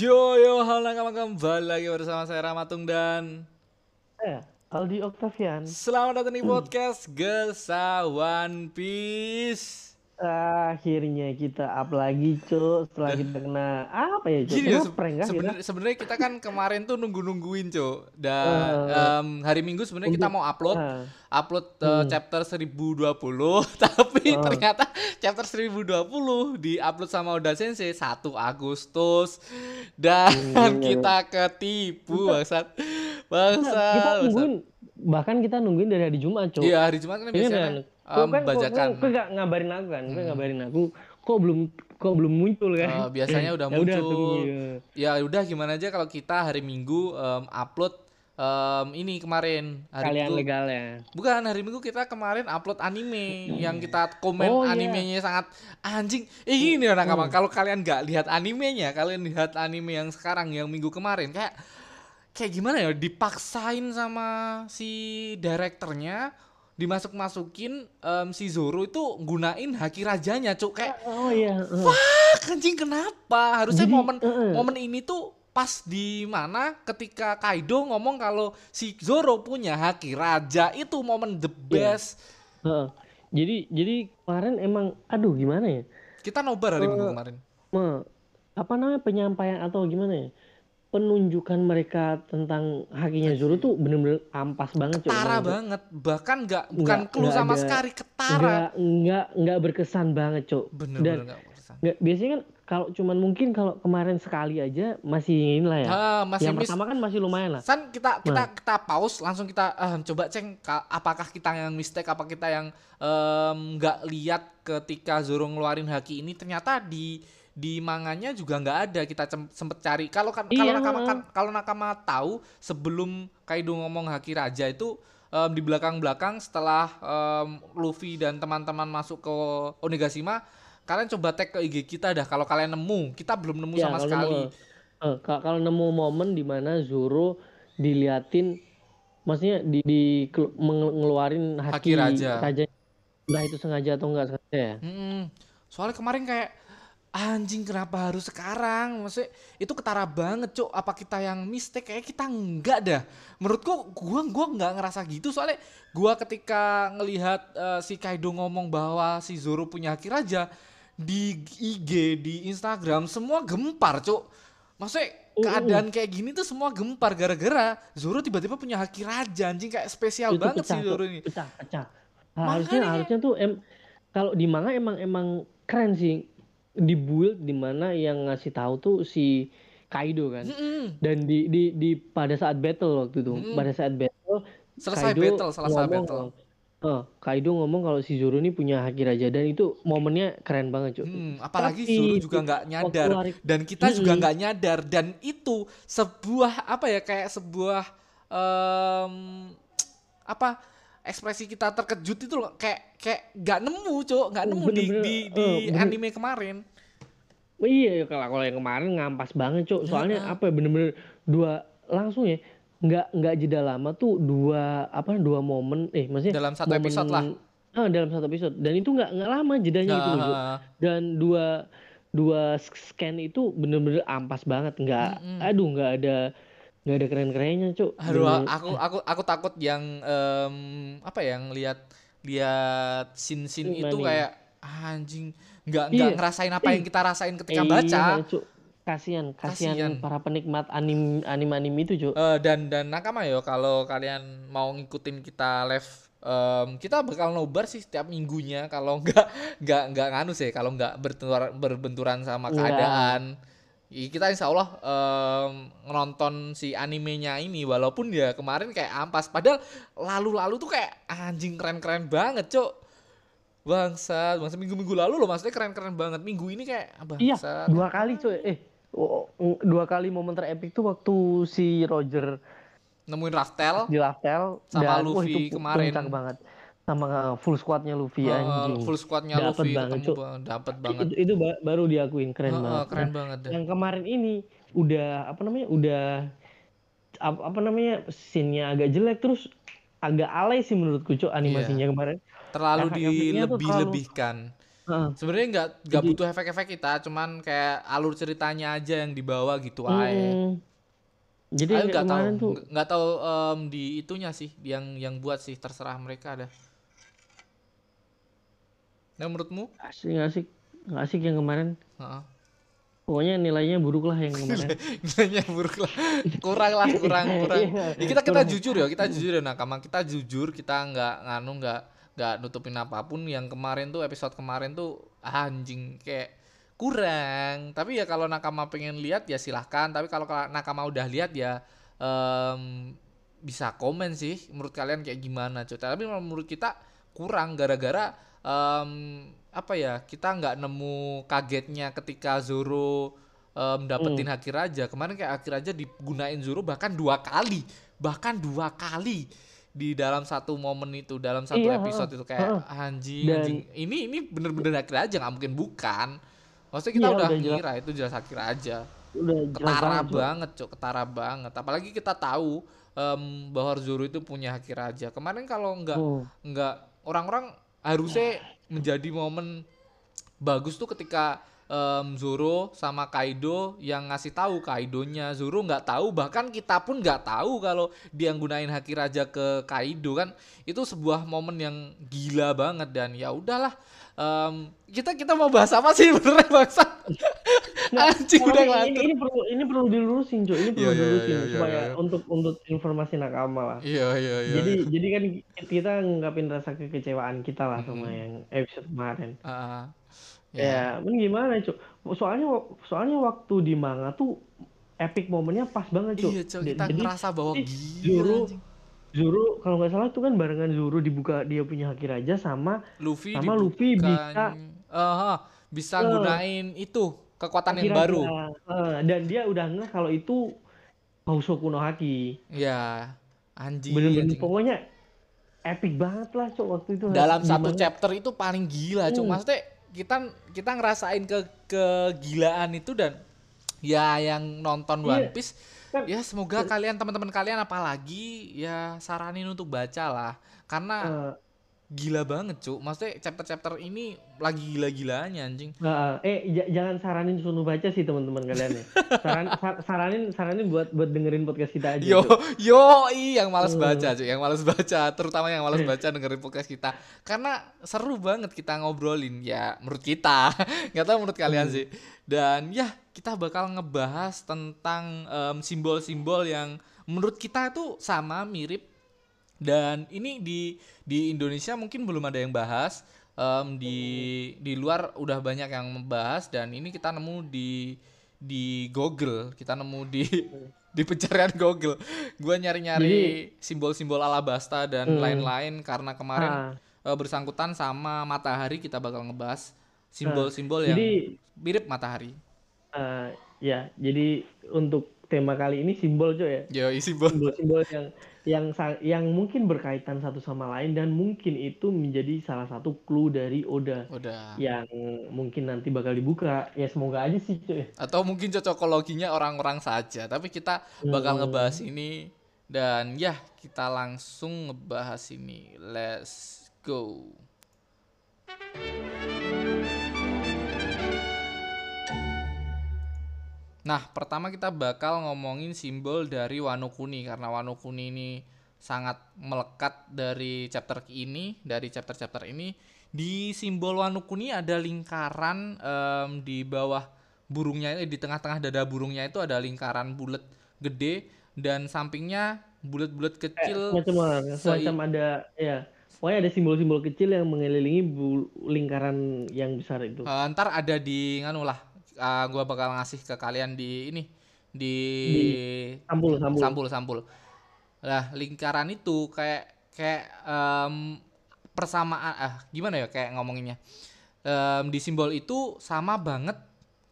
Yo yo halo nakama kembali lagi bersama saya Ramatung dan Eh, Aldi Octavian. selamat datang di podcast Gesa One Piece. Akhirnya kita up lagi, Cuk. Setelah kita kena apa ya, Cuk? Gini Kena ya, se- prank kah kita? sebenar- sebenarnya kita kan kemarin tuh nunggu-nungguin, Cuk. Dan Eh. em, hari Minggu sebenarnya kita mau upload Ah. upload eh, chapter 1020 tapi Oh. ternyata chapter 1020 di-upload sama Oda Sensei 1 Agustus dan Hmm, kita ketipu bangsat. Kita Bangsat. nungguin, bahkan kita nungguin dari hari Jumat, Cuk. Iya, hari Jumat kan biasanya Kok kan, bajakan. kok, ngabarin aku kan? Kok ngabarin aku, kok belum kok belum muncul kan? Eh, biasanya udah Ya udah, muncul. tunggu, ya. Ya udah gimana aja kalau kita hari Minggu em, upload em, ini kemarin hari Kalian Minggu. legal ya. Bukan hari Minggu kita kemarin upload anime yang kita komen Oh, iya. animenya sangat anjing. Eh gini orang Hmm. kalau kalian nggak lihat animenya, kalian lihat anime yang sekarang yang minggu kemarin kayak kayak gimana ya dipaksain sama si direkturnya dimasuk-masukin em, si Zoro itu gunain haki rajanya, cuk kayak Oh iya. eh. "Ah, anjing kenapa? Harusnya Jadi, momen eh, eh. momen ini tuh pas di mana ketika Kaido ngomong kalau si Zoro punya haki raja itu momen the Iya. best. Heeh. Jadi jadi kemarin emang aduh gimana ya? Kita nobar hari Eh, Minggu kemarin. Me- apa namanya penyampaian atau gimana ya? Penunjukan mereka tentang hakinya Zoro tuh bener-bener ampas banget Ketara banget, bahkan nggak bukan clue sama ada- sekali ketara. Nggak nggak berkesan banget, Cuk. Dan Bener-bener nggak berkesan. nggak biasanya kan kalau cuman mungkin kalau kemarin sekali aja masih inilah ya. Ah, masih Yang miss. pertama kan masih lumayan lah. San kita kita kita pause langsung kita eh, coba ka- apakah kita yang mistake apa kita yang nggak lihat ketika Zoro ngeluarin haki ini ternyata di di manganya juga nggak ada kita sempet cari kalau kan kalau Iya. nakama kan kalau nakama tahu sebelum Kaido ngomong haki raja itu em, di belakang belakang setelah em, Luffy dan teman-teman masuk ke Onigashima kalian coba tag ke IG kita dah kalau kalian nemu kita belum nemu Ya, sama kalau sekali nemu- ka- kalau nemu momen di mana Zoro diliatin maksudnya di, di kelu- menge- ngeluarin Haki haki, raja. Entah itu sengaja atau enggak sengaja ya. Mm-mm. Soalnya kemarin kayak anjing kenapa harus sekarang? Maksudnya itu ketara banget, Cuk. Apa kita yang mistake? Kayak kita enggak dah. Menurutku gua gua nggak ngerasa gitu soalnya gua ketika ngelihat eh, si Kaido ngomong bahwa si Zoro punya haki raja di IG, di Instagram semua gempar, Cuk. Maksudnya keadaan kayak gini tuh semua gempar gara-gara Zoro tiba-tiba punya haki raja anjing kayak spesial Itu banget pecah, sih Zoro ini. Pecah, pecah. Makanya harusnya kayak- harusnya tuh em kalau di manga emang emang keren sih di build di mana yang ngasih tahu tuh si Kaido kan. Mm-mm. Dan di di di pada saat battle waktu itu, Mm-mm. pada saat battle Selesai Kaido battle, selesai ngomong, battle. eh, Kaido ngomong kalau si Zoro ini punya haki raja dan itu momennya keren banget, Cuk. Hmm, apalagi Tapi Zoro juga nggak nyadar dan kita juga Mm-mm. nggak nyadar dan itu sebuah apa ya kayak sebuah em, apa ekspresi kita terkejut itu loh kayak kayak nggak nemu cok nggak nemu di Bener-bener, di, di bener. anime kemarin Oh Iya, kalau kalau yang kemarin ngampas banget, Cuk. Soalnya Heeh. apa ya bener-bener dua langsung ya. Nggak nggak jeda lama tuh dua apa dua momen eh maksudnya dalam satu momen- episode lah Ah, dalam satu episode dan itu nggak nggak lama jedanya gitu loh, Cuk. Nah, Dan dua dua scan itu bener-bener ampas banget, nggak Mm-mm. aduh nggak ada nggak ada keren-kerennya, Cuk. aduh Bener-bener- aku aku aku takut yang em, apa ya lihat lihat scene itu nih? kayak anjing nggak nggak Iya. ngerasain apa yang kita rasain ketika Iya, baca Cuk. Kasihan, kasihan Kasihan. para penikmat anim anim anim itu, Cuk. Eh, dan dan nakama yo kalau kalian mau ngikutin kita live em, kita bakal nobar sih setiap minggunya kalau nggak nggak nggak nganu sih kalau nggak berbenturan berbenturan sama keadaan kita insya Allah em, nonton si animenya ini walaupun ya kemarin kayak ampas padahal lalu-lalu tuh kayak anjing keren-keren banget cok bangsa bangsa minggu-minggu lalu loh maksudnya keren-keren banget minggu ini kayak ah, Iya, bangsa dua kali cuy. Eh, dua kali momen terepik tuh waktu si Roger nemuin Raftel di Laftel Sama wah, Luffy itu pu- kemarin. banget. Sama uh, full squadnya Luffy eh, anjing. full squadnya Dapet Luffy banget, ketemu Cuk. bang- dapet banget Itu, itu ba- baru diakuin keren Heeh, banget. keren Nah, banget dah. yang kemarin ini udah apa namanya? Udah apa, apa namanya? Scene-nya agak jelek terus agak alay sih menurutku cuy animasinya kemarin. terlalu dilebih-lebihkan Heeh. Sebenarnya nggak nggak butuh efek-efek kita, cuman kayak alur ceritanya aja yang dibawa gitu aja. Mm-mm. Jadi nggak tahu, nggak- tahu em, di itunya sih, yang yang buat sih terserah mereka ada. Nah menurutmu? asik asik nggak asik yang kemarin. Heeh. Pokoknya nilainya buruk lah yang kemarin. Nilainya buruk lah, kurang lah, kurang kurang. Iya, Ya, kita kita kurang. jujur ya, kita jujur ya nakama, kita jujur, kita nggak nganu nggak nggak nutupin apa pun. Yang kemarin tuh episode kemarin tuh ah, anjing kayak kurang. Tapi ya kalau nakama pengen lihat ya silahkan. Tapi kalau nakama udah lihat ya em, bisa komen sih. Menurut kalian kayak gimana cuy? Tapi menurut kita kurang gara-gara em, apa ya kita nggak nemu kagetnya ketika Zoro em, dapetin Hmm. Haki Raja kemarin kayak Haki Raja digunain Zoro bahkan dua kali bahkan dua kali di dalam satu momen itu dalam satu Iya, episode itu kayak heeh. anjing Dan- anjing ini ini bener-bener Haki Raja nggak mungkin bukan maksudnya kita Iya, udah udah jelas. ngira itu jelas Haki Raja Udah ketara banget, Cuk. banget cok ketara banget apalagi kita tahu em, bahwa Zoro itu punya Haki Raja kemarin kalau nggak Oh. nggak orang-orang harusnya menjadi momen bagus tuh ketika em, Zoro sama Kaido yang ngasih tahu Kaidonya. Zoro nggak tahu bahkan kita pun nggak tahu kalau dia gunain haki raja ke Kaido kan. Itu sebuah momen yang gila banget dan ya udahlah em, kita kita mau bahas apa sih benernya bangsa anjing Kalau udah ini, ini, ini perlu ini perlu dilurusin cuy. Ini perlu Iya, iya, dilurusin iya, iya, supaya iya. untuk untuk informasi nakama lah. Iya iya iya jadi iya. jadi kan kita ngungkapin rasa kekecewaan kita lah sama Mm-mm. yang episode kemarin. Ah, ya men gimana cuy? Soalnya soalnya waktu di manga tuh epic momennya pas banget cuy. Iya cok Jadi- kita jadi ngerasa bahwa gila Zoro anjing. Zoro kalau nggak salah tuh kan barengan Zoro dibuka dia punya haki raja sama Luffy Sama Luffy dibuka- bisa- Aha, bisa Eh. gunain itu kekuatan haki yang baru. Eh, dan dia udah ngeh kalau itu Housoku no Haki Ya, anjing. bener-bener anjing. pokoknya epic banget lah cok waktu itu Dalam Di satu chapter itu paling gila, Cuk. Hmm. Maksudnya kita kita ngerasain ke kegilaan itu dan ya yang nonton One Iya. Piece Kan- ya semoga kalian teman-teman kalian apalagi ya saranin untuk baca lah karena Eh, gila banget cuk maksudnya chapter-chapter ini lagi gila-gilanya anjing Nah, eh j- jangan saranin suruh baca sih teman-teman kalian ya. Saran, sa- saranin saranin buat buat dengerin podcast kita aja. Yo, Cuk. yo, i yang malas Hmm. baca, cuy, yang malas baca, terutama yang malas baca dengerin podcast kita, karena seru banget kita ngobrolin, ya menurut kita, nggak tahu menurut kalian Hmm. sih. Dan ya kita bakal ngebahas tentang em, simbol-simbol yang menurut kita itu sama mirip. Dan ini di di Indonesia mungkin belum ada yang bahas, em, di di luar udah banyak yang membahas dan ini kita nemu di di Google, kita nemu di di pencarian Google. Gua nyari-nyari simbol-simbol Alabasta dan Hmm. lain-lain karena kemarin Ah, eh, bersangkutan sama matahari kita bakal ngebahas simbol-simbol yang jadi mirip matahari. eh, ya, jadi untuk tema kali ini simbol cuy ya. Yo, simbol. Simbol-simbol yang yang yang mungkin berkaitan satu sama lain dan mungkin itu menjadi salah satu clue dari Oda Udah. yang mungkin nanti bakal dibuka. Ya semoga aja sih cuy. Atau mungkin cocokologinya orang-orang saja, tapi kita bakal Hmm. ngebahas ini dan ya kita langsung ngebahas ini. Let's go. Nah, pertama kita bakal ngomongin simbol dari Wano Kuni karena Wano Kuni ini sangat melekat dari chapter ini, dari chapter-chapter ini. Di simbol Wano Kuni ada lingkaran em, di bawah burungnya, eh, di tengah-tengah dada burungnya itu ada lingkaran bulat gede dan sampingnya bulat-bulat kecil. Semacam sei- semacam ada ya. Pokoknya ada simbol-simbol kecil yang mengelilingi bu- lingkaran yang besar itu. Eh, ntar ada di nganu lah, eh, gua bakal ngasih ke kalian di ini di, Sampul, sampul. sampul sampul. Nah lingkaran itu kayak kayak em, persamaan ah gimana ya kayak ngomonginnya Em, di simbol itu sama banget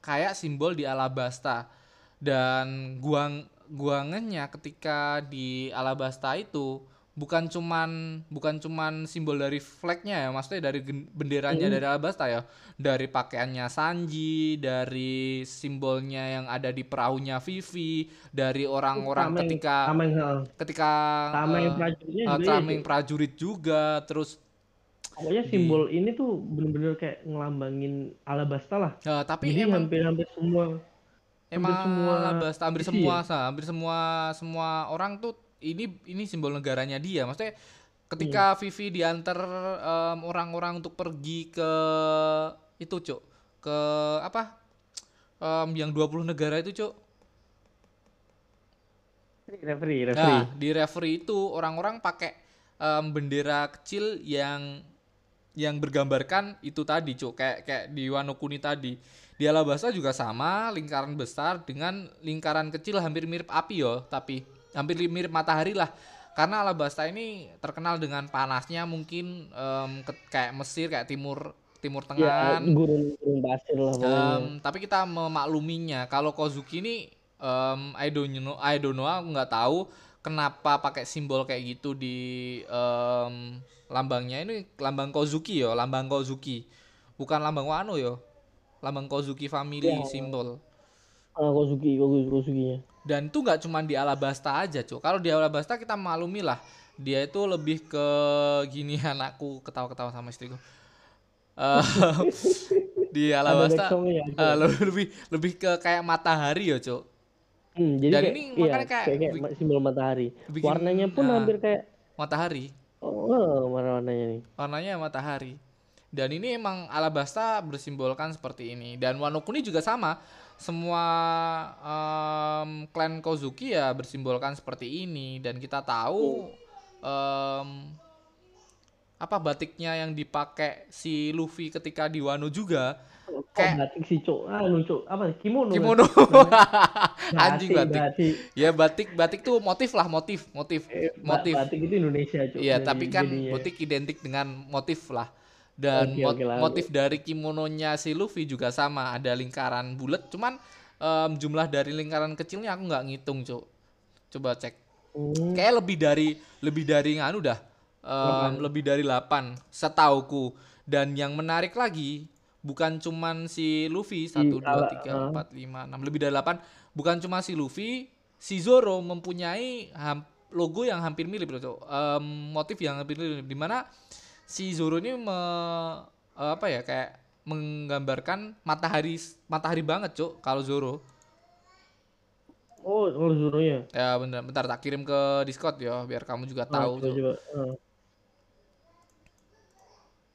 kayak simbol di Alabasta dan guang guangannya ketika di Alabasta itu bukan cuman bukan cuman simbol dari flagnya ya maksudnya dari benderanya Mm. dari Alabasta ya dari pakaiannya Sanji dari simbolnya yang ada di perahunya Vivi dari orang-orang ketika Tameng, ketika Tameng eh, prajuritnya juga tameng Cuk. prajurit juga terus pokoknya di simbol ini tuh bener-bener kayak ngelambangin Alabasta lah. Eh, tapi Jadi emang hampir-hampir semua hampir emang semua Alabasta hampir semua ya. sa, hampir semua semua orang tuh ini ini simbol negaranya dia. Maksudnya Hmm. ketika Vivi diantar em, orang-orang untuk pergi ke itu, Cuk. Ke apa? Em, yang 20 negara itu, Cuk. Referee, referee. Nah, di referee itu orang-orang pakai em, bendera kecil yang yang bergambarkan itu tadi, Cuk. Kayak kayak di Wano Kuni tadi. Di Alabasta juga sama, lingkaran besar dengan lingkaran kecil hampir mirip api yo, tapi hampir mirip matahari lah. Karena Alabasta ini terkenal dengan panasnya mungkin em, ke- kayak Mesir, kayak Timur Timur Ya, Tengahan. gurun gurun pasir lah. Em, tapi kita memakluminya. Kalau Kozuki ini em, I don't know, I don't know, aku nggak tahu kenapa pakai simbol kayak gitu di em, lambangnya. Ini lambang Kozuki yo, lambang Kozuki. Bukan lambang Wano yo. Lambang Kozuki family Ya. simbol. Ah, Kozuki, Kozuki, Kozukinya. Dan itu nggak cuma di Alabasta aja, Cuk. Kalau di Alabasta kita maklumi lah. Dia itu lebih ke gini anakku ketawa-ketawa sama istriku. Eh, di Alabasta ya. eh, lebih lebih lebih ke kayak matahari ya, Cuk. Hmm, jadi Dan kayak, ini iya, makanya kayak kayak, kayak simbol matahari. bikin Warnanya pun nah, hampir kayak matahari. oh, warna-warnanya nih. Warnanya matahari. Dan ini emang Alabasta bersimbolkan seperti ini. Dan Wano Kuni juga sama. Semua em, klan Kozuki ya bersimbolkan seperti ini. Dan kita tahu em, apa batiknya yang dipakai si Luffy ketika di Wano juga Oh, kayak batik sih, Cok. Ah, Cok. Apa? Kimono. kimono. Anjing batik. batik. Ya batik batik tuh motif lah motif motif Eh, motif. Batik itu Indonesia, Cok. Iya, tapi kan jadinya. batik identik dengan motif lah. Dan Oke, mot- oke lah. motif dari kimononya si Luffy juga sama, ada lingkaran bulat, cuman em, jumlah dari lingkaran kecilnya aku nggak ngitung, Cuk. Coba cek. Hmm, Kayak lebih dari lebih dari nganu dah. Em, lebih dari 8 setauku. Dan yang menarik lagi bukan cuman si Luffy 1 2 ala- 3 4 5 6 lebih dari 8 bukan cuma si Luffy, si Zoro mempunyai logo yang hampir mirip loh. Em, motif yang hampir mirip di mana si Zoro ini me- eh, apa ya kayak menggambarkan matahari matahari banget, Cuk, kalau Zoro. Oh, kalau Zoro-nya. Ya bener, bentar tak kirim ke Discord ya biar kamu juga Ah, tahu. coba, coba.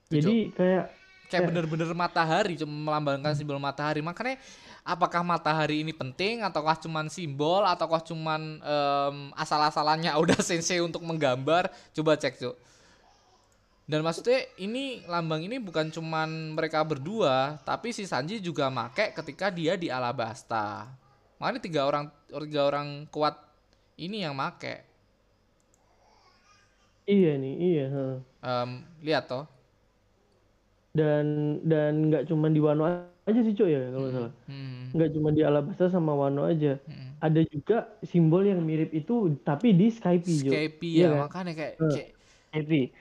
Tuh, Jadi kayak kayak bener-bener matahari cuma melambangkan simbol matahari makanya apakah matahari ini penting ataukah cuman simbol ataukah cuman em, asal-asalannya udah sensei untuk menggambar coba cek cuk dan maksudnya ini lambang ini bukan cuman mereka berdua tapi si Sanji juga make ketika dia di Alabasta makanya tiga orang tiga orang kuat ini yang make iya nih, iya. Em, lihat toh Dan dan nggak cuma di Wano aja sih, Cok ya, kalau nggak salah. hmm, Nggak cuma di Alabasta sama Wano aja. hmm. Ada juga simbol yang mirip itu tapi di Skype. Skype Iya ya kan? makanya kayak Hmm. kayak Skype.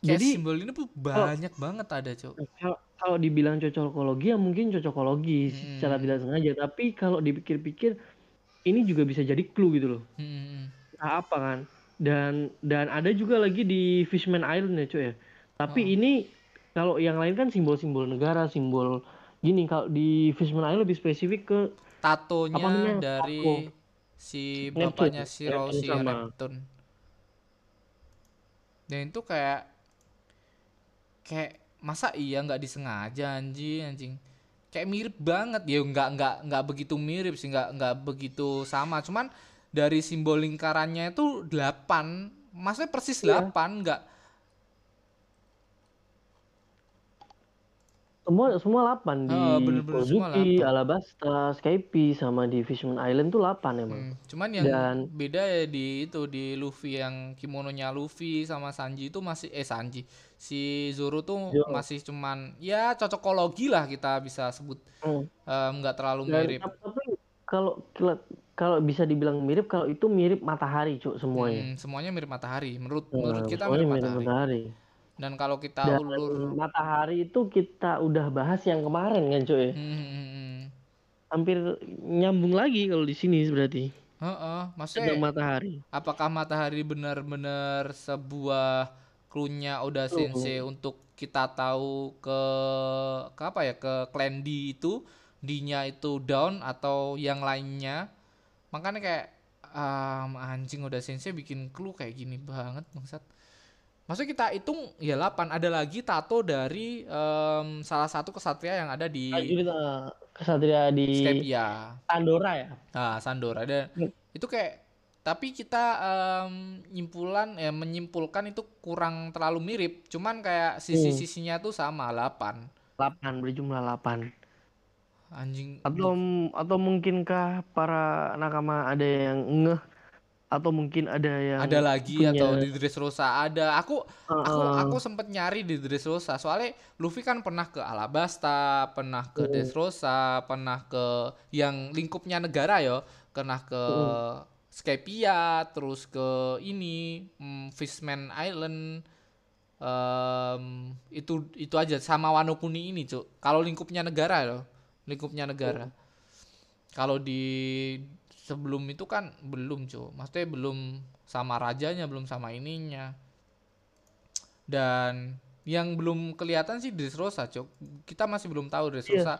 Kayak Jadi simbol ini tuh banyak banget ada, Cok. kalau kalau dibilang cocokologi ya mungkin cocokologi Hmm. secara tidak sengaja, tapi kalau dipikir-pikir ini juga bisa jadi clue gitu loh. Hmm. Nah, apa kan? Dan dan ada juga lagi di Fishman Island ya, Cok ya. Tapi Oh. ini kalau yang lain kan simbol-simbol negara, simbol gini kalau di Fishman Island lebih spesifik ke Tatonya Apa namanya? dari Tato. si bapaknya si Rosie. Dan itu kayak kayak masa iya nggak disengaja anjing anjing kayak mirip banget ya nggak nggak nggak begitu mirip sih nggak nggak begitu sama cuman dari simbol lingkarannya itu 8 maksudnya persis Iya. 8 nggak semua semua 8 di Ah, bener-bener semua Kozuki, 8. Alabasta, Skype sama di Fishman Island tuh 8 emang. Hmm, cuman yang Dan- beda ya di itu di Luffy yang kimononya Luffy sama Sanji itu masih eh Sanji si Zoro tuh Zoro. masih cuman ya cocokologi lah kita bisa sebut Hmm. Nggak terlalu Dan mirip. tapi kalau kalau bisa dibilang mirip kalau itu mirip matahari, Cuk, semuanya. Hmm, semuanya mirip matahari. Menurut Nah, menurut kita mirip mirip matahari. Dan kalau kita Dan ulur matahari itu kita udah bahas yang kemarin kan, Cuk ya. hmm, hmm, hmm, hmm. Hampir nyambung lagi kalau di sini berarti. Heeh, Tentang maksudnya matahari. apakah matahari benar-benar sebuah clue-nya Oda Sensei untuk kita tahu ke ke apa ya ke clan D itu D-nya itu down atau yang lainnya makanya kayak um, anjing Oda Sensei bikin clue kayak gini banget bangsat Maksudnya kita hitung ya 8 ada lagi tato dari em, salah satu kesatria yang ada di kesatria di Skypia. Pandora ya. Nah, Sandor ada Hmm. itu kayak tapi kita em, nyimpulan ya menyimpulkan itu kurang terlalu mirip, cuman kayak sisi-sisinya tuh sama 8. 8 berjumlah 8. Anjing Atau atau mungkinkah para nakama ada yang ngeh atau mungkin ada yang ada lagi punya- atau di Dressrosa ada. Aku aku Heeh. aku sempet nyari di Dressrosa soalnya Luffy kan pernah ke Alabasta, pernah ke Dressrosa, pernah ke yang lingkupnya negara ya, pernah ke Skypia, terus ke ini hmm, Fishman Island. Em, itu itu aja sama Wano Kuni ini, Cuk. Kalau lingkupnya negara loh. Lingkupnya negara. Kalau di sebelum itu kan belum, Cuk. Maksudnya belum sama rajanya, belum sama ininya. Dan yang belum kelihatan sih Dressrosa, Cuk. Kita masih belum tahu Dressrosa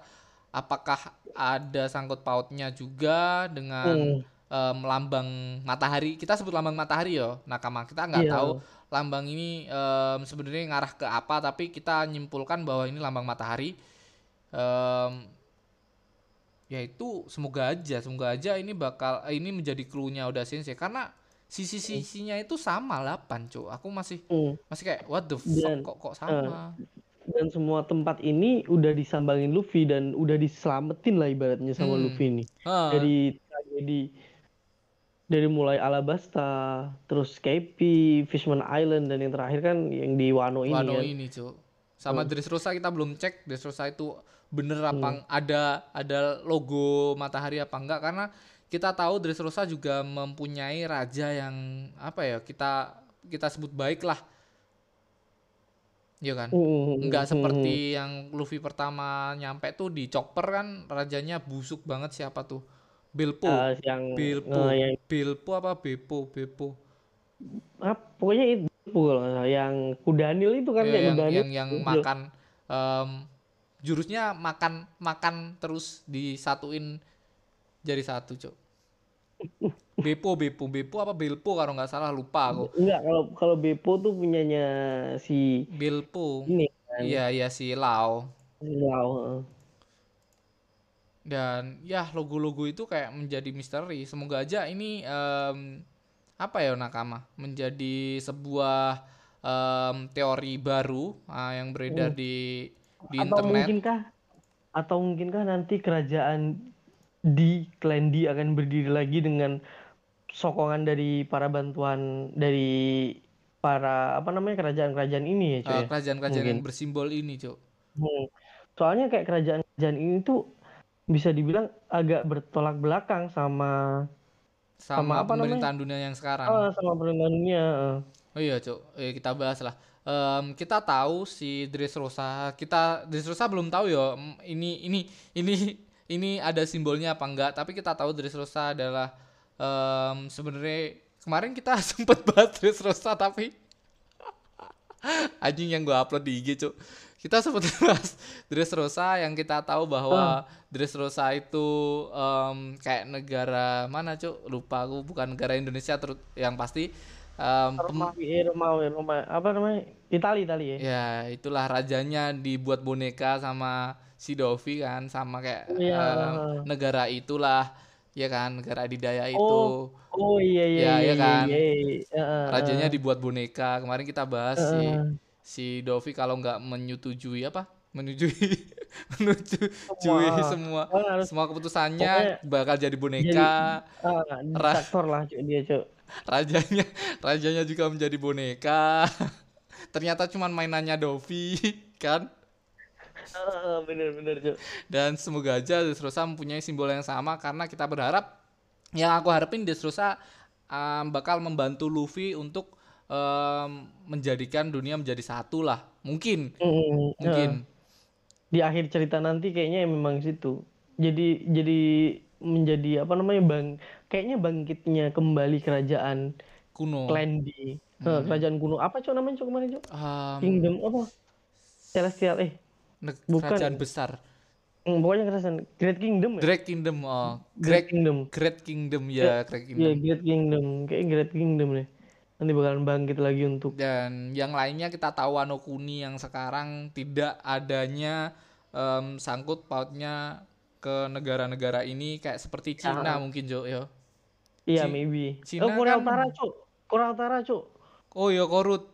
apakah ada sangkut pautnya juga dengan em, lambang matahari. Kita sebut lambang matahari yo, nakama. Kita nggak Iya. tahu lambang ini em, sebenarnya ngarah ke apa, tapi kita nyimpulkan bahwa ini lambang matahari. Em, ya itu semoga aja semoga aja ini bakal eh, ini menjadi clue-nya Oda Sensei karena sisi-sisinya itu sama 8 cuy aku masih Hmm. masih kayak what the fuck Dan, kok kok sama Dan semua tempat ini udah disambangin Luffy dan udah diselamatin lah ibaratnya sama Hmm. Luffy ini. Ah, Dari tragedi dari mulai Alabasta, terus Skype, Fishman Island dan yang terakhir kan yang di Wano ini Wano kan. ini cuy sama Dressrosa kita belum cek Dressrosa itu bener Hmm. apa ang- ada ada logo matahari apa enggak. Karena kita tahu Dressrosa juga mempunyai raja yang apa ya kita kita sebut baik lah. Iya kan? Hmm, nggak hmm, seperti yang Luffy pertama nyampe tuh di Chopper kan rajanya busuk banget siapa tuh? Bilpo. Ah, yang Bilpo. eh, yang Bilpo apa Bepo Bepo ah, pokoknya salah. yang Kudanil itu kan Ya, yang yang Kudanil. yang yang makan em, jurusnya makan makan terus disatuin jadi satu cok Bepo Bepo Bepo apa Bilpo kalau nggak salah lupa aku. Enggak kalau kalau Beppo tuh punyanya si Bilpo ini kan. Iya iya si Lau si Lau dan ya logo-logo itu kayak menjadi misteri. Semoga aja ini em, apa ya nakama? Menjadi sebuah em, teori baru ah, yang beredar di di atau internet. mungkinkah atau mungkinkah nanti kerajaan di Klan D akan berdiri lagi dengan sokongan dari para bantuan dari para apa namanya kerajaan-kerajaan ini ya cuy eh, ya? kerajaan-kerajaan yang bersimbol ini cok Hmm. Soalnya kayak kerajaan-kerajaan ini tuh bisa dibilang agak bertolak belakang sama sama, Sama apa namanya? pemerintahan dunia yang sekarang ah, sama pemerintahan dunia. eh. oh iya cok eh, kita bahas lah Em, kita tahu si Dressrosa kita Dressrosa belum tahu ya em, ini ini ini ini ada simbolnya apa enggak tapi kita tahu Dressrosa adalah em, sebenarnya kemarin kita sempat bahas Dressrosa tapi anjing yang gua upload di IG cok kita sempat bahas Dressrosa yang kita tahu bahwa Dressrosa itu em, kayak negara mana cok lupa aku bukan negara Indonesia terus yang pasti pem- Romawi, Romawi, Romawi, apa namanya? Itali, Itali ya. Ya, itulah rajanya dibuat boneka sama si Dovi kan, sama kayak Iya. em, negara itulah, ya kan, negara adidaya itu. Oh, oh iya iya Ya, iya iya kan. iya, iya. Heeh, Rajanya dibuat boneka. Kemarin kita bahas si Heeh. Si Dovi kalau nggak menyetujui apa? Menyetujui menyetujui Semua. semua harus semua keputusannya bakal jadi boneka. ah, diktator lah dia cuy. Rajanya rajanya juga menjadi boneka. Ternyata cuman mainannya Dovi kan. Heeh, bener-bener cuy. Dan semoga aja Dressrosa mempunyai simbol yang sama karena kita berharap yang aku harapin Dressrosa um, bakal membantu Luffy untuk um, menjadikan dunia menjadi satu lah. Mungkin, Mm, mungkin. Di akhir cerita nanti kayaknya memang situ. Jadi jadi menjadi apa namanya bang kayaknya bangkitnya kembali kerajaan kuno. Klendi. Eh, Hmm. kerajaan kuno. Apa cok namanya cok kemarin cok? Um, Kingdom apa? Celestial eh. bukan. kerajaan besar. Hmm, pokoknya kerajaan Great Kingdom ya. Great Kingdom. Oh, Great Great Kingdom. Great Kingdom ya, Great Iya, Kingdom. Great Kingdom. Kayak Great Kingdom nih. Nanti bakalan bangkit lagi untuk Dan yang lainnya kita tahu Wano Kuni yang sekarang tidak adanya em, sangkut pautnya ke negara-negara ini kayak seperti Cina mungkin Jo ya. Iya, maybe. Cina oh, Korea kan- Utara, Cuk. Korea Utara, Cuk. Oh ya Korut.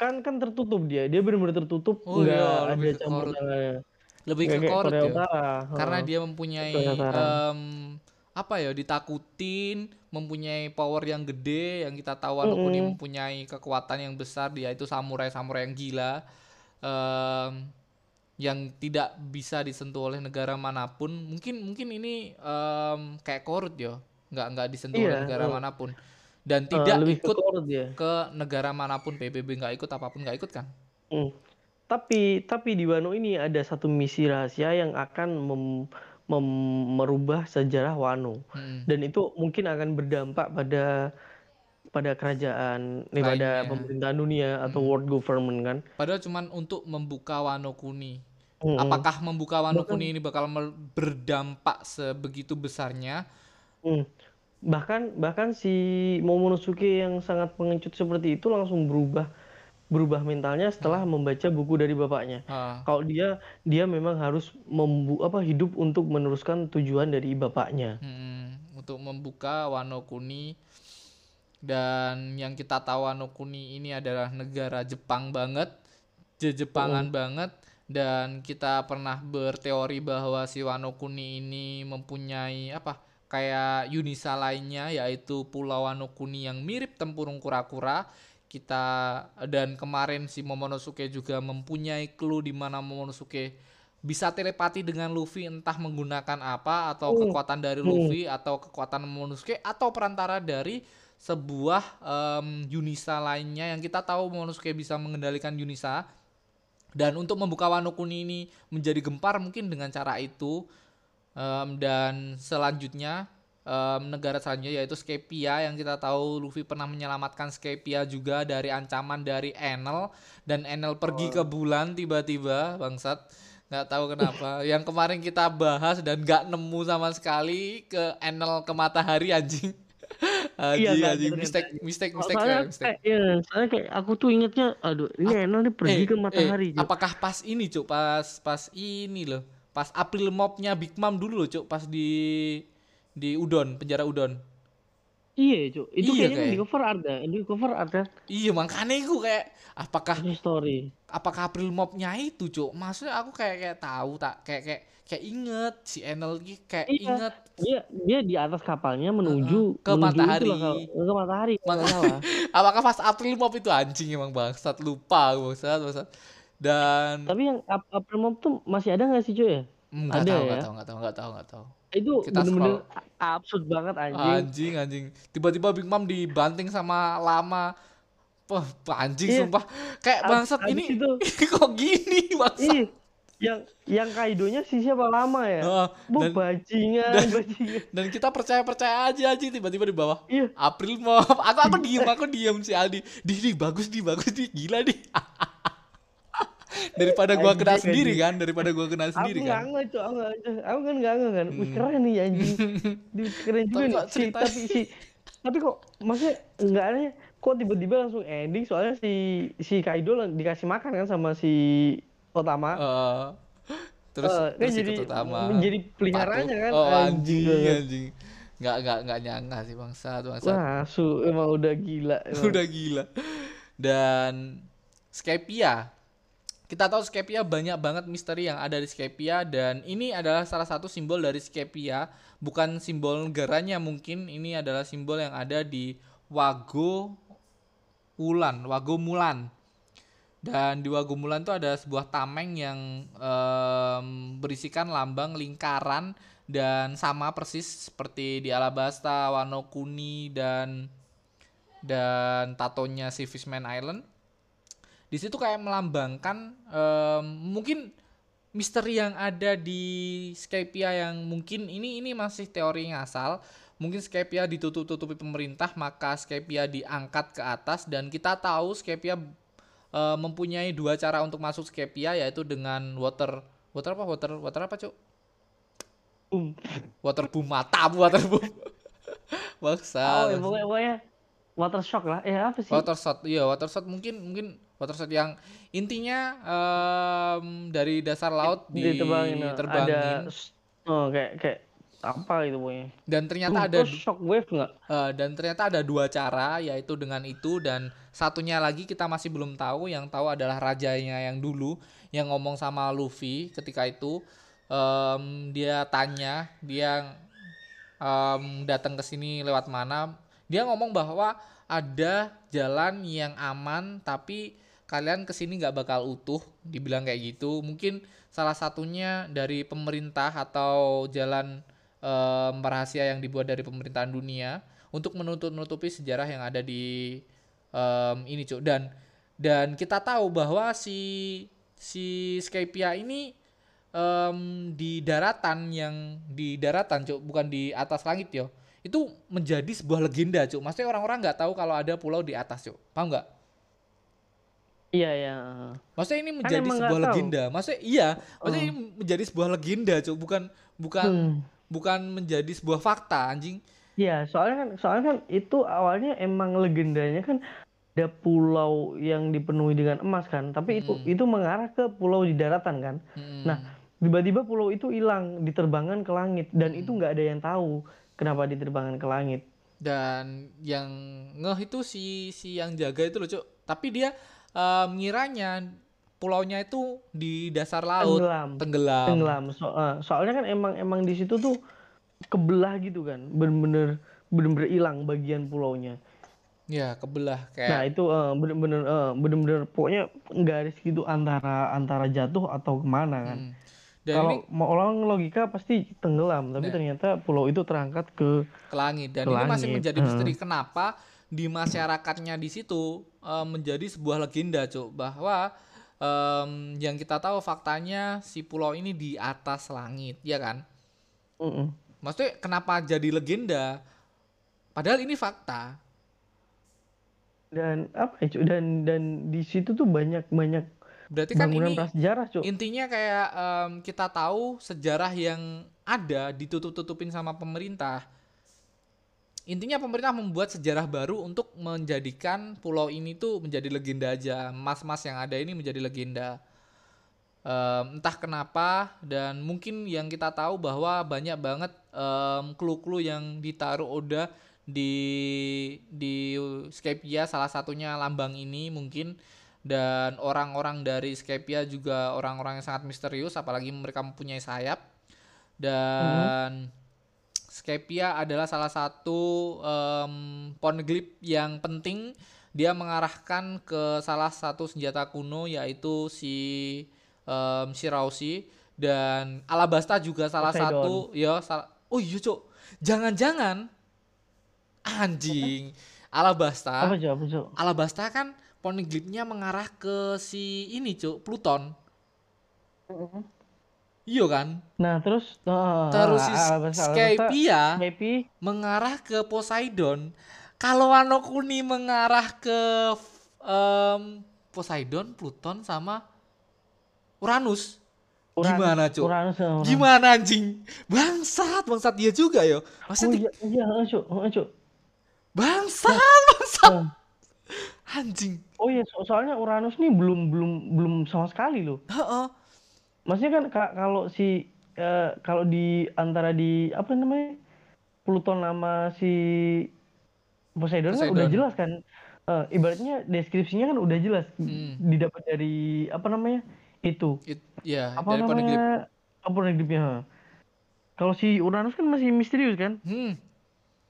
Kan kan tertutup dia. Dia benar-benar tertutup, Oh, nggak iya, ada lebih ke campur Korut. tangannya. Lebih ke Korut Korea ya. Utara. Karena dia mempunyai em, apa ya ditakutin, mempunyai power yang gede yang kita tahu Wano Kuni Mm-mm. mempunyai kekuatan yang besar dia itu samurai-samurai yang gila. em, yang tidak bisa disentuh oleh negara mana pun. Mungkin mungkin ini em, kayak Korut ya. Nggak nggak disentuh oleh Iya, negara heeh. mana pun. Dan Eh, tidak lebih ke ikut Korut dia. ke negara mana pun PBB nggak ikut apa pun nggak ikut kan? Hmm. Tapi tapi di Wano ini ada satu misi rahasia yang akan mem- merubah sejarah Wano Mm. dan itu mungkin akan berdampak pada pada kerajaan nih pada pemerintahan dunia atau world government kan. Padahal cuman untuk membuka Wano Kuni. Mm-mm. Apakah membuka Wano Bahkan- Kuni ini bakal berdampak sebegitu besarnya? Hmm. Bahkan bahkan si Momonosuke yang sangat pengecut seperti itu langsung berubah berubah mentalnya setelah membaca buku dari bapaknya. Ah, Kalau dia dia memang harus membu apa hidup untuk meneruskan tujuan dari bapaknya. hmm, untuk membuka Wano Kuni. Dan yang kita tahu Wano Kuni ini adalah negara Jepang banget, Je-Jepangan banget. Dan kita pernah berteori bahwa si Wano Kuni ini mempunyai apa kayak Yunisa lainnya yaitu Pulau Wano Kuni yang mirip tempurung kura-kura kita dan kemarin si Momonosuke juga mempunyai clue di mana Momonosuke bisa telepati dengan Luffy entah menggunakan apa atau Hmm. kekuatan dari Luffy atau kekuatan Momonosuke atau perantara dari sebuah em, Yunisa lainnya. Yang kita tahu Momonosuke bisa mengendalikan Yunisa. Dan untuk membuka Wano Kuni ini menjadi gempar mungkin dengan cara itu. Em, dan selanjutnya em, negara selanjutnya yaitu Skypia yang kita tahu Luffy pernah menyelamatkan Skypia juga dari ancaman dari Enel. Dan Enel pergi ke bulan tiba-tiba bangsat. Nggak tahu kenapa. Yang kemarin kita bahas dan nggak nemu sama sekali ke Enel ke matahari anjing. Iya, nggak anjing. ada, mistake mistake Oh, mistake soalnya mistake. kayak, ya, soalnya kayak aku tuh ingetnya, aduh ini Enel nih pergi Eh, ke eh, matahari. Cuk. apakah pas ini cuk? Pas pas ini loh. Pas April mobnya Big Mom dulu loh cuk pas di di Udon penjara Udon Iya, Cuk. Itu Iya, kayaknya kan kayak. di cover ya. Di cover kan. iya makanya gue kayak apakah Ini story. apakah April mobnya itu cuk maksudnya aku kayak kayak tahu tak kayak kayak kayak inget si Enel kayak Iya. inget Dia dia di atas kapalnya menuju Ke menuju matahari. kalau- ke matahari kalau nggak Maka- salah. apakah pas April mob itu anjing emang bangsat lupa bangsat bangsat dan Tapi yang Ap- April Mop tuh masih ada nggak sih, cuy ya? nggak ada tahu ya? nggak tahu nggak tahu nggak tahu nggak tahu Itu Kita bener-bener absurd banget anjing. Anjing, anjing. Tiba-tiba Big Mom dibanting sama lama. Wah, anjing Iya. sumpah. Kayak bangsat ini itu- kok gini bangsat. Ih, yang yang Kaidonya si siapa lama ya? Heeh, Bu dan, bajingan, dan- bajingan. dan kita percaya-percaya aja anjing tiba-tiba di bawah. Iya. April Mom. Aku aku diem, aku diem si Aldi. Di, di bagus di bagus di gila di. daripada gua kena Anjing, sendiri anjing. kan, daripada gua kena Aku sendiri nggak kan. nge, Cuk. Aku nggak. Aku kan nggak kan. Wih, Hmm. keren nih anjing. Di- Keren juga nih. Si, tapi si tapi kok maksudnya nggak aneh kok tiba-tiba langsung ending soalnya si si Kaido dikasih makan kan sama si Otama. Eh, terus Eh, kan terus jadi menjadi peliharaannya kan. Oh, Anjing anjing, banget. anjing. Nggak nggak nggak nyangka sih bangsat, bangsat. Wah, su emang udah gila. Emang. udah gila dan Skypia kita tahu Skypia banyak banget misteri yang ada di Skypia dan ini adalah salah satu simbol dari Skypia bukan simbol negaranya mungkin ini adalah simbol yang ada di Wago Ulan Wago Mulan dan di Wago Mulan itu ada sebuah tameng yang em, berisikan lambang lingkaran dan sama persis seperti di Alabasta, Wano Kuni dan dan tatonya si Fishman Island. Di situ kayak melambangkan em, mungkin misteri yang ada di Skypia yang mungkin ini ini masih teori ngasal. mungkin Skypia ditutup-tutupi pemerintah maka Skypia diangkat ke atas dan kita tahu Skypia uh, mempunyai dua cara untuk masuk Skypia yaitu dengan water water apa water water apa cuk Um. water boom mata water boom Oh, Baksa. ya, pokoknya, pokoknya water shock lah. Eh apa sih? Water shot, iya water shot mungkin mungkin water yang intinya em, dari dasar laut Diterbangin, nah. diterbangin Ada oh kayak kayak apa gitu pokoknya. dan ternyata Uh, ada terus shock wave nggak? eh, dan ternyata ada dua cara yaitu dengan itu dan satunya lagi kita masih belum tahu yang tahu adalah rajanya yang dulu yang ngomong sama Luffy ketika itu em, dia tanya dia em, datang ke sini lewat mana dia ngomong bahwa ada jalan yang aman tapi kalian ke sini nggak bakal utuh dibilang kayak gitu. Mungkin salah satunya dari pemerintah atau jalan em, rahasia yang dibuat dari pemerintahan dunia untuk menutup-nutupi sejarah yang ada di em, ini cuk. Dan dan kita tahu bahwa si si Skypia ini em, di daratan yang di daratan cuk bukan di atas langit yo. Itu menjadi sebuah legenda cuk. Maksudnya orang-orang nggak tahu kalau ada pulau di atas cuk. Paham nggak Iya ya. maksudnya ini menjadi emang nggak sebuah tahu. legenda maksudnya iya maksudnya Oh. ini menjadi sebuah legenda cuk bukan bukan Hmm. bukan menjadi sebuah fakta anjing Iya, soalnya kan soalnya kan itu awalnya emang legendanya kan ada pulau yang dipenuhi dengan emas kan, tapi itu Hmm. itu mengarah ke pulau di daratan kan. Mm-mm. Nah, tiba-tiba pulau itu hilang, diterbangkan ke langit dan itu Hmm. nggak ada yang tahu kenapa diterbangkan ke langit. dan yang ngeh itu si si yang jaga itu loh cuk tapi dia eh, ngiranya pulaunya itu di dasar laut Tenggelam. tenggelam, Tenggelam. So- eh, soalnya kan emang emang di situ tuh kebelah gitu kan, bener-bener bener-bener hilang bagian pulaunya. ya kebelah Nah kayak itu eh, bener-bener eh, bener-bener pokoknya garis gitu antara antara jatuh atau ke mana kan. Hmm. Kalau ini mau orang logika pasti tenggelam, tapi Nah. ternyata pulau itu terangkat ke ke langit dan Ke ini masih langit, menjadi eh. misteri kenapa di masyarakatnya di situ eh, menjadi sebuah legenda cuk bahwa em, yang kita tahu faktanya si pulau ini di atas langit ya kan Mm-mm. maksudnya kenapa jadi legenda padahal ini fakta dan apa ya Cuk? dan dan di situ tuh banyak banyak berarti kan bangunan ini prasejarah Cuk. intinya kayak em, kita tahu sejarah yang ada ditutup-tutupin sama pemerintah intinya pemerintah membuat sejarah baru untuk menjadikan pulau ini tuh menjadi legenda aja. Mas-mas yang ada ini menjadi legenda. Em, entah kenapa dan mungkin yang kita tahu bahwa banyak banget em, clue-clue yang ditaruh Oda di di Skypia salah satunya lambang ini mungkin. Dan orang-orang dari Skypia juga orang-orang yang sangat misterius apalagi mereka mempunyai sayap. Dan Skypia adalah salah satu em, poneglyph yang penting dia mengarahkan ke salah satu senjata kuno yaitu si em, Shiraushi dan Alabasta juga salah Poseidon. satu ya sal- oh iya cok jangan-jangan anjing Alabasta Apa Cuk? Apa Cuk? Alabasta kan poneglyphnya mengarah ke si ini cuk Pluton iya kan Nah terus oh, terus si ah, Alabasta- Alabasta- Skypia Skypi mengarah ke Poseidon kalau Wano Kuni mengarah ke em, Poseidon Pluton sama Uranus Uranus- gimana cuk Uranus Uranus. gimana anjing bangsat bangsat dia juga yo Oh maksudnya iya iya heeh, Cuk. Cuk. bangsat bangsat Oh. anjing Oh iya, so- soalnya Uranus nih belum belum belum sama sekali loh. Heeh. Maksudnya kan ka- kalau si eh, kalau di antara di apa namanya Pluton sama si Poseidon, kan udah Poseidon. jelas kan. Eh, ibaratnya deskripsinya kan udah jelas Hmm. didapat dari apa namanya itu It, ya apa dari namanya apa. Kalau si Uranus kan masih misterius kan? hmm.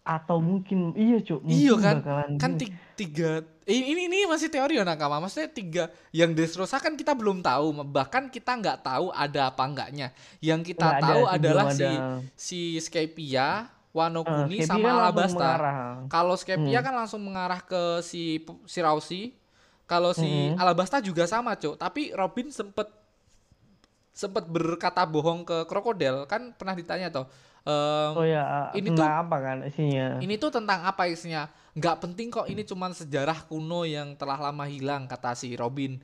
Atau mungkin iya cuk, Iya kan? kan tiga ini ini masih teori ya nakama maksudnya tiga yang Dressrosa kan kita belum tahu bahkan kita nggak tahu ada apa enggaknya yang kita Nggak ada tahu sih, adalah belum si ada. si Skypia Wano Eh, Kuni Skypia sama kan langsung Alabasta mengarah. kalau Skypia Hmm. kan langsung mengarah ke si P- Shiraushi kalau si Hmm. Alabasta juga sama cok tapi Robin sempet sempat berkata bohong ke krokodil kan pernah ditanya toh ehm, Oh ya, ini tentang apa kan isinya? ini tuh tentang apa isinya nggak penting kok ini cuman sejarah kuno yang telah lama hilang kata si Robin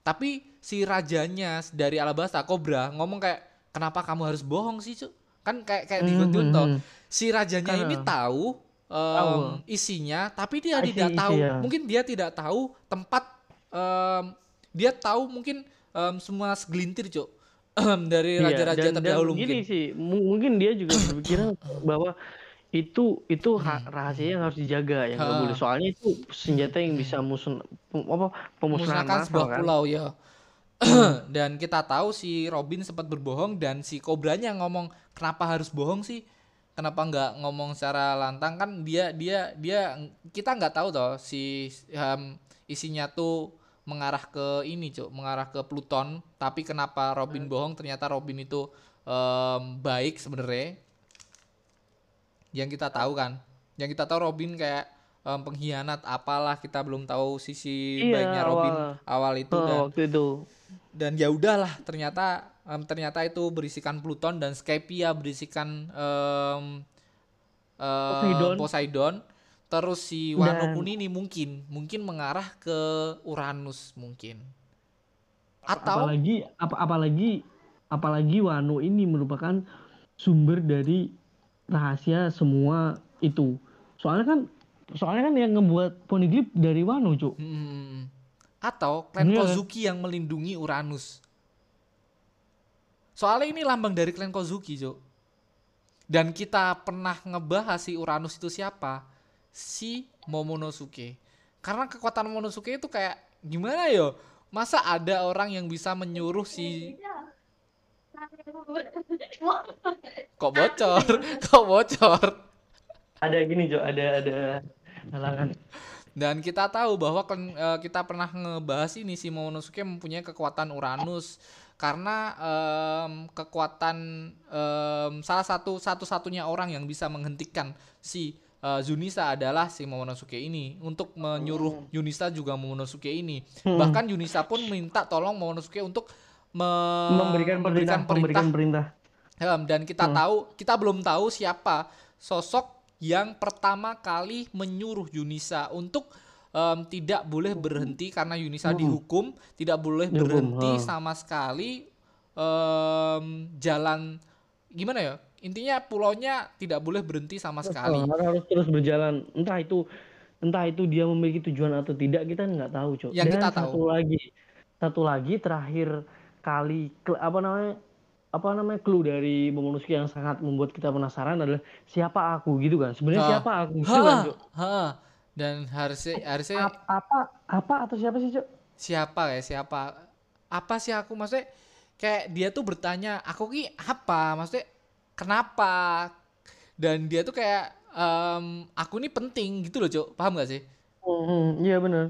tapi si rajanya dari Alabasta Cobra ngomong kayak kenapa kamu harus bohong sih cuk kan kayak kayak di Hmm, si rajanya Ah. ini tahu Tahu. isinya tapi dia Isi- tidak isi, tahu ya. mungkin dia tidak tahu tempat em, dia tahu mungkin em, semua segelintir cuk dari Iya, raja-raja dan- dan terdahulu gini mungkin sih, mu- mungkin dia juga berpikiran bahwa itu itu ha- rahasia yang harus dijaga ya nggak boleh. Soalnya itu senjata yang bisa musnah apa pemusnahan massal sebuah kan. pulau ya. dan kita tahu si Robin sempat berbohong dan si Kobranya ngomong kenapa harus bohong sih? Kenapa nggak ngomong secara lantang kan dia dia dia kita nggak tahu toh si em, isinya tuh mengarah ke ini cuk mengarah ke Pluton tapi kenapa Robin bohong ternyata Robin itu em, baik sebenarnya yang kita tahu kan yang kita tahu Robin kayak em, pengkhianat apalah kita belum tahu sisi Iya, baiknya Robin awal. awal itu Oh, dan waktu itu. dan ya udahlah ternyata em, ternyata itu berisikan Pluton dan Skypia berisikan em, em, Poseidon. Poseidon. Terus si Wano Dan- Kunini mungkin mungkin mengarah ke Uranus mungkin atau apalagi apa apalagi apalagi Wano ini merupakan sumber dari rahasia semua itu. Soalnya kan soalnya kan yang ngebuat Poneglyph dari Wano, Cuk. Hmm. Atau klan Iya. Kozuki yang melindungi Uranus. Soalnya ini lambang dari klan Kozuki, Jo. Dan kita pernah ngebahas si Uranus itu siapa? Si Momonosuke. Karena kekuatan Momonosuke itu kayak gimana yo? Masa ada orang yang bisa menyuruh si kok bocor? kok bocor? Ada gini, Cuk, ada ada halangan. Dan kita tahu bahwa eh, kita pernah ngebahas ini si Momonosuke mempunyai kekuatan Uranus karena em, kekuatan em, salah satu satu-satunya orang yang bisa menghentikan si eh, Junisa adalah si Momonosuke ini untuk menyuruh Yunisa juga Momonosuke ini. Hmm. Bahkan Yunisa pun minta tolong Momonosuke untuk me- memberikan perintah, memberikan perintah. Em, dan kita Hmm. tahu kita belum tahu siapa sosok yang pertama kali menyuruh Yunisa untuk em, tidak boleh berhenti karena Yunisa Hmm. dihukum tidak boleh Dihukum, berhenti ha. sama sekali em, jalan gimana ya intinya pulaunya tidak boleh berhenti sama sekali harus terus berjalan. Entah itu entah itu dia memiliki tujuan atau tidak kita nggak tahu, Cuk. Yang Dan kita satu tahu. lagi satu lagi terakhir kali apa namanya apa namanya clue dari Momonosuke yang sangat membuat kita penasaran adalah siapa aku gitu kan. Sebenarnya Ha. siapa aku gitu kan, ha. dan harusnya harusnya Ap- apa apa atau siapa sih, Cuk? siapa ya siapa apa sih aku maksudnya kayak dia tuh bertanya aku ki apa maksudnya kenapa? Dan dia tuh kayak em, aku ini penting gitu loh cok paham gak sih? Hmm, iya benar.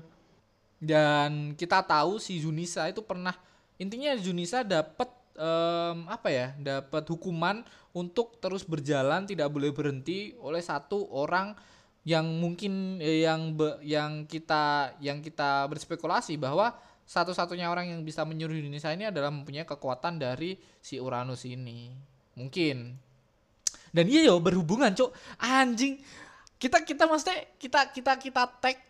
dan kita tahu si Junisa itu pernah intinya Junisa dapat em, apa ya dapat hukuman untuk terus berjalan tidak boleh berhenti oleh satu orang yang mungkin eh, yang be- yang kita yang kita berspekulasi bahwa satu-satunya orang yang bisa menyuruh Junisa ini adalah mempunyai kekuatan dari si Uranus ini mungkin. Dan iya yo berhubungan cok anjing. Kita kita maksudnya kita kita kita tag.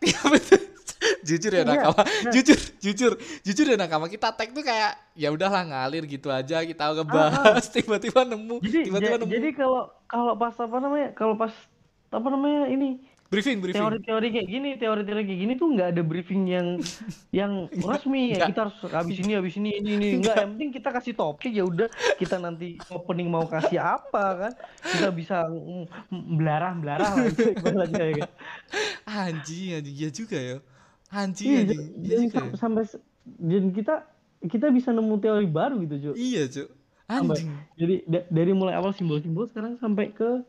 Jujur ya Iya, nakama. nah. jujur jujur. Jujur ya nakama. Kita tag tuh kayak ya udahlah ngalir gitu aja. Kita ngebahas tiba-tiba nemu Ah, Jadi tiba-tiba ja- nemu. jadi kalau kalau pas apa namanya? Kalau pas apa namanya ini briefing briefing. Teori-teori kayak gini, teori-teori kayak gini tuh nggak ada briefing yang yang resmi. Ya Nggak. kita harus habis ini habis ini ini ini. Enggak yang penting kita kasih topik ya udah. Kita nanti opening mau kasih apa kan? Kita bisa belarah belarah lah itu ibaratnya ya kan. anjing anjing. Iya juga ya. Anjing Iya, anjing. iya dan juga sam- ya. sampai dan kita kita bisa nemu teori baru gitu cuy iya cuk. Sampai- jadi da- dari mulai awal simbol-simbol sekarang sampai ke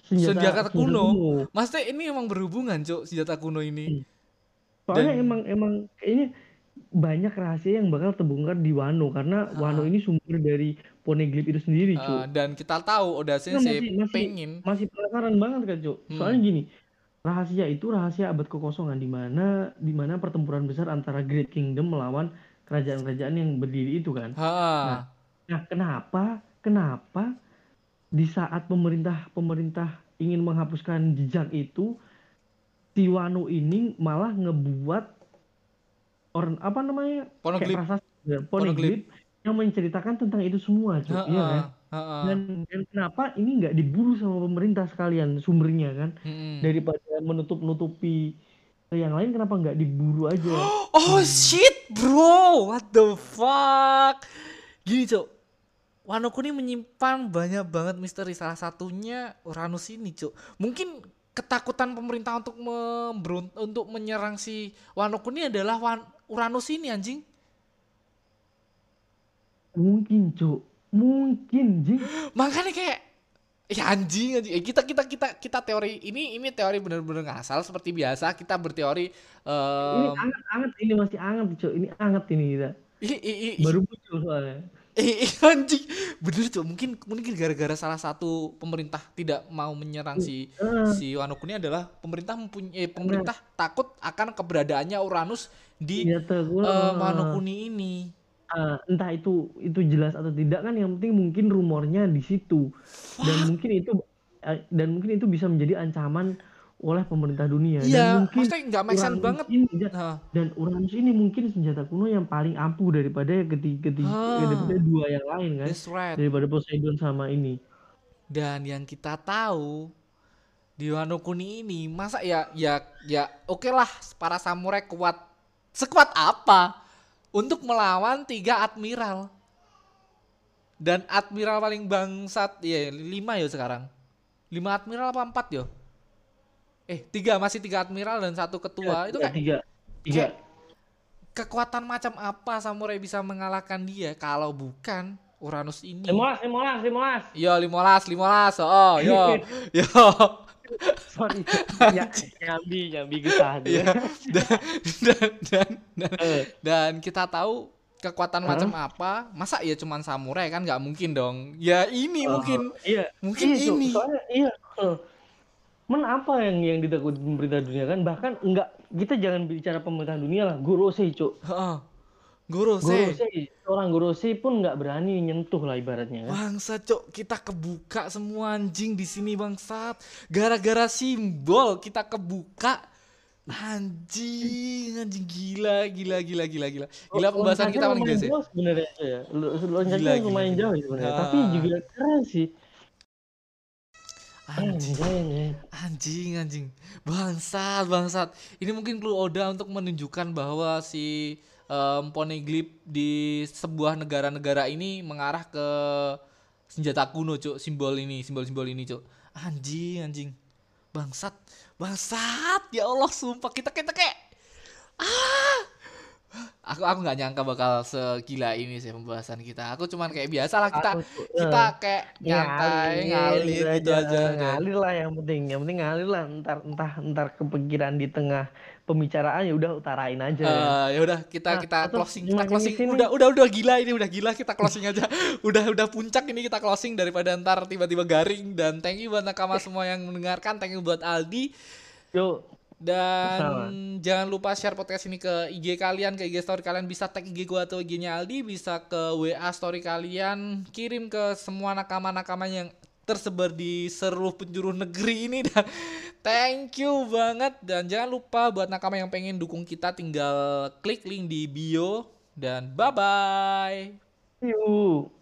senjata, senjata, kuno. Maksudnya ini emang berhubungan, Cuk, senjata kuno ini. Soalnya Dan- emang emang kayaknya banyak rahasia yang bakal terbongkar di Wano karena Wano ini sumber dari Poneglyph itu sendiri, Eh, cuy. dan kita tahu Oda Sensei masih masih pengen masih penasaran banget kan, Cuk. Hmm. Soalnya gini, rahasia itu rahasia abad kekosongan di mana di mana pertempuran besar antara Great Kingdom melawan kerajaan-kerajaan yang berdiri itu kan. ha Nah, Nah, kenapa kenapa di saat pemerintah pemerintah ingin menghapuskan jejak itu, si Wano ini malah ngebuat orang apa namanya Poneglyph. kayak prasasti ya, Poneglyph. poneglyph yang menceritakan tentang itu semua, Cuk. Iya kan? Heeh. Dan, dan kenapa ini nggak diburu sama pemerintah sekalian sumbernya kan? Mm-mm. Daripada menutup-nutupi yang lain kenapa nggak diburu aja? Oh shit, bro. What the fuck? Gini, Cok. Wano Kuni menyimpan banyak banget misteri. Salah satunya Uranus ini, Cok. Mungkin ketakutan pemerintah untuk untuk menyerang si Wano Kuni adalah Wan- Uranus ini, anjing. Mungkin, Cuk. Mungkin, Jing. Makanya kayak ya anjing anjing. Eh, kita kita kita kita teori ini ini teori bener-bener ngasal seperti biasa kita berteori Ini em, anget-anget, ini masih anget, Cuk. Ini anget ini kita. i- i- i- Baru muncul soalnya. Eh, eh, anjing, bener tuh. Mungkin mungkin gara-gara salah satu pemerintah tidak mau menyerang si si Wano Kuni adalah pemerintah mempunyai eh, pemerintah takut akan keberadaannya Uranus di iya tuh. eh, Wano Kuni ini. Ah, entah itu itu jelas atau tidak kan yang penting mungkin rumornya di situ dan mungkin itu eh, dan mungkin itu bisa menjadi ancaman oleh pemerintah dunia. Dan Iya, mungkin maksudnya nggak make sense banget. ini dan- dan Uranus ini mungkin senjata kuno yang paling ampuh daripada ketiga ketiga Ah. daripada dua yang lain kan? That's right. daripada Poseidon sama ini. Dan yang kita tahu di Wano Kuni ini masa ya ya ya oke lah para samurai kuat. Sekuat apa? Untuk melawan tiga admiral. Dan admiral paling bangsat ya lima ya sekarang. Lima admiral apa empat yo eh tiga masih tiga admiral dan satu ketua. Itu Ya, kayak tiga tiga. kekuatan macam apa samurai bisa mengalahkan dia kalau bukan Uranus ini? Limolas limolas limolas. Yo limolas limolas. Oh yo yo. Sorry. Ya nyambi nyambi kesah Iya. dan, dan, dan, dan, Eh. dan kita tahu kekuatan Hah? macam apa. Masa ya cuman samurai kan? Nggak mungkin dong. Ya ini mungkin iya. mungkin iya, ini. soalnya iya. Eh, men apa yang yang ditakuti pemerintah dunia? Kan bahkan enggak kita jangan bicara pemerintah dunia lah. Gorosei cuk. Heeh. Guru sih. Gorosei orang Gorosei pun nggak berani nyentuh lah ibaratnya kan. Bangsa cok kita kebuka semua anjing di sini bangsat. Gara-gara simbol kita kebuka. Anjing anjing. Gila gila gila gila gila. Gila pembahasan kita paling gila sih. sebenarnya ya. Loncatnya lumayan jauh ya sebenarnya. Tapi juga keren sih anjing anjing anjing. Bangsat, bangsat. Ini mungkin clue Oda untuk menunjukkan bahwa si em, Poneglyph di sebuah negara-negara ini mengarah ke senjata kuno, Cuk. Simbol ini, simbol-simbol ini, Cuk. Anjing, anjing. Bangsat, bangsat. Ya Allah, sumpah kita kita kayak ah. Aku aku nggak nyangka bakal segila ini sih pembahasan kita. Aku cuman kayak biasa lah kita Aku kita eh, kayak nyantai, ngalir gitu aja. ngalir lah yang penting yang penting ngalir lah. Ntar entah ntar kepikiran di tengah pembicaraan ya udah utarain aja. Eh, ya udah kita Nah, kita closing kita closing. udah udah udah gila ini udah gila kita closing aja. Udah udah puncak ini kita closing daripada ntar tiba-tiba garing. Dan thank you buat nakama semua yang mendengarkan. Thank you buat Aldi. Yuk dan Sama. jangan lupa share podcast ini ke IG kalian ke IG story kalian. Bisa tag IG gua atau IG-nya Aldi bisa ke WA story kalian. Kirim ke semua nakama-nakama yang tersebar di seluruh penjuru negeri ini. Dan thank you banget. Dan jangan lupa buat nakama yang pengen dukung kita tinggal klik link di bio. Dan bye bye yuk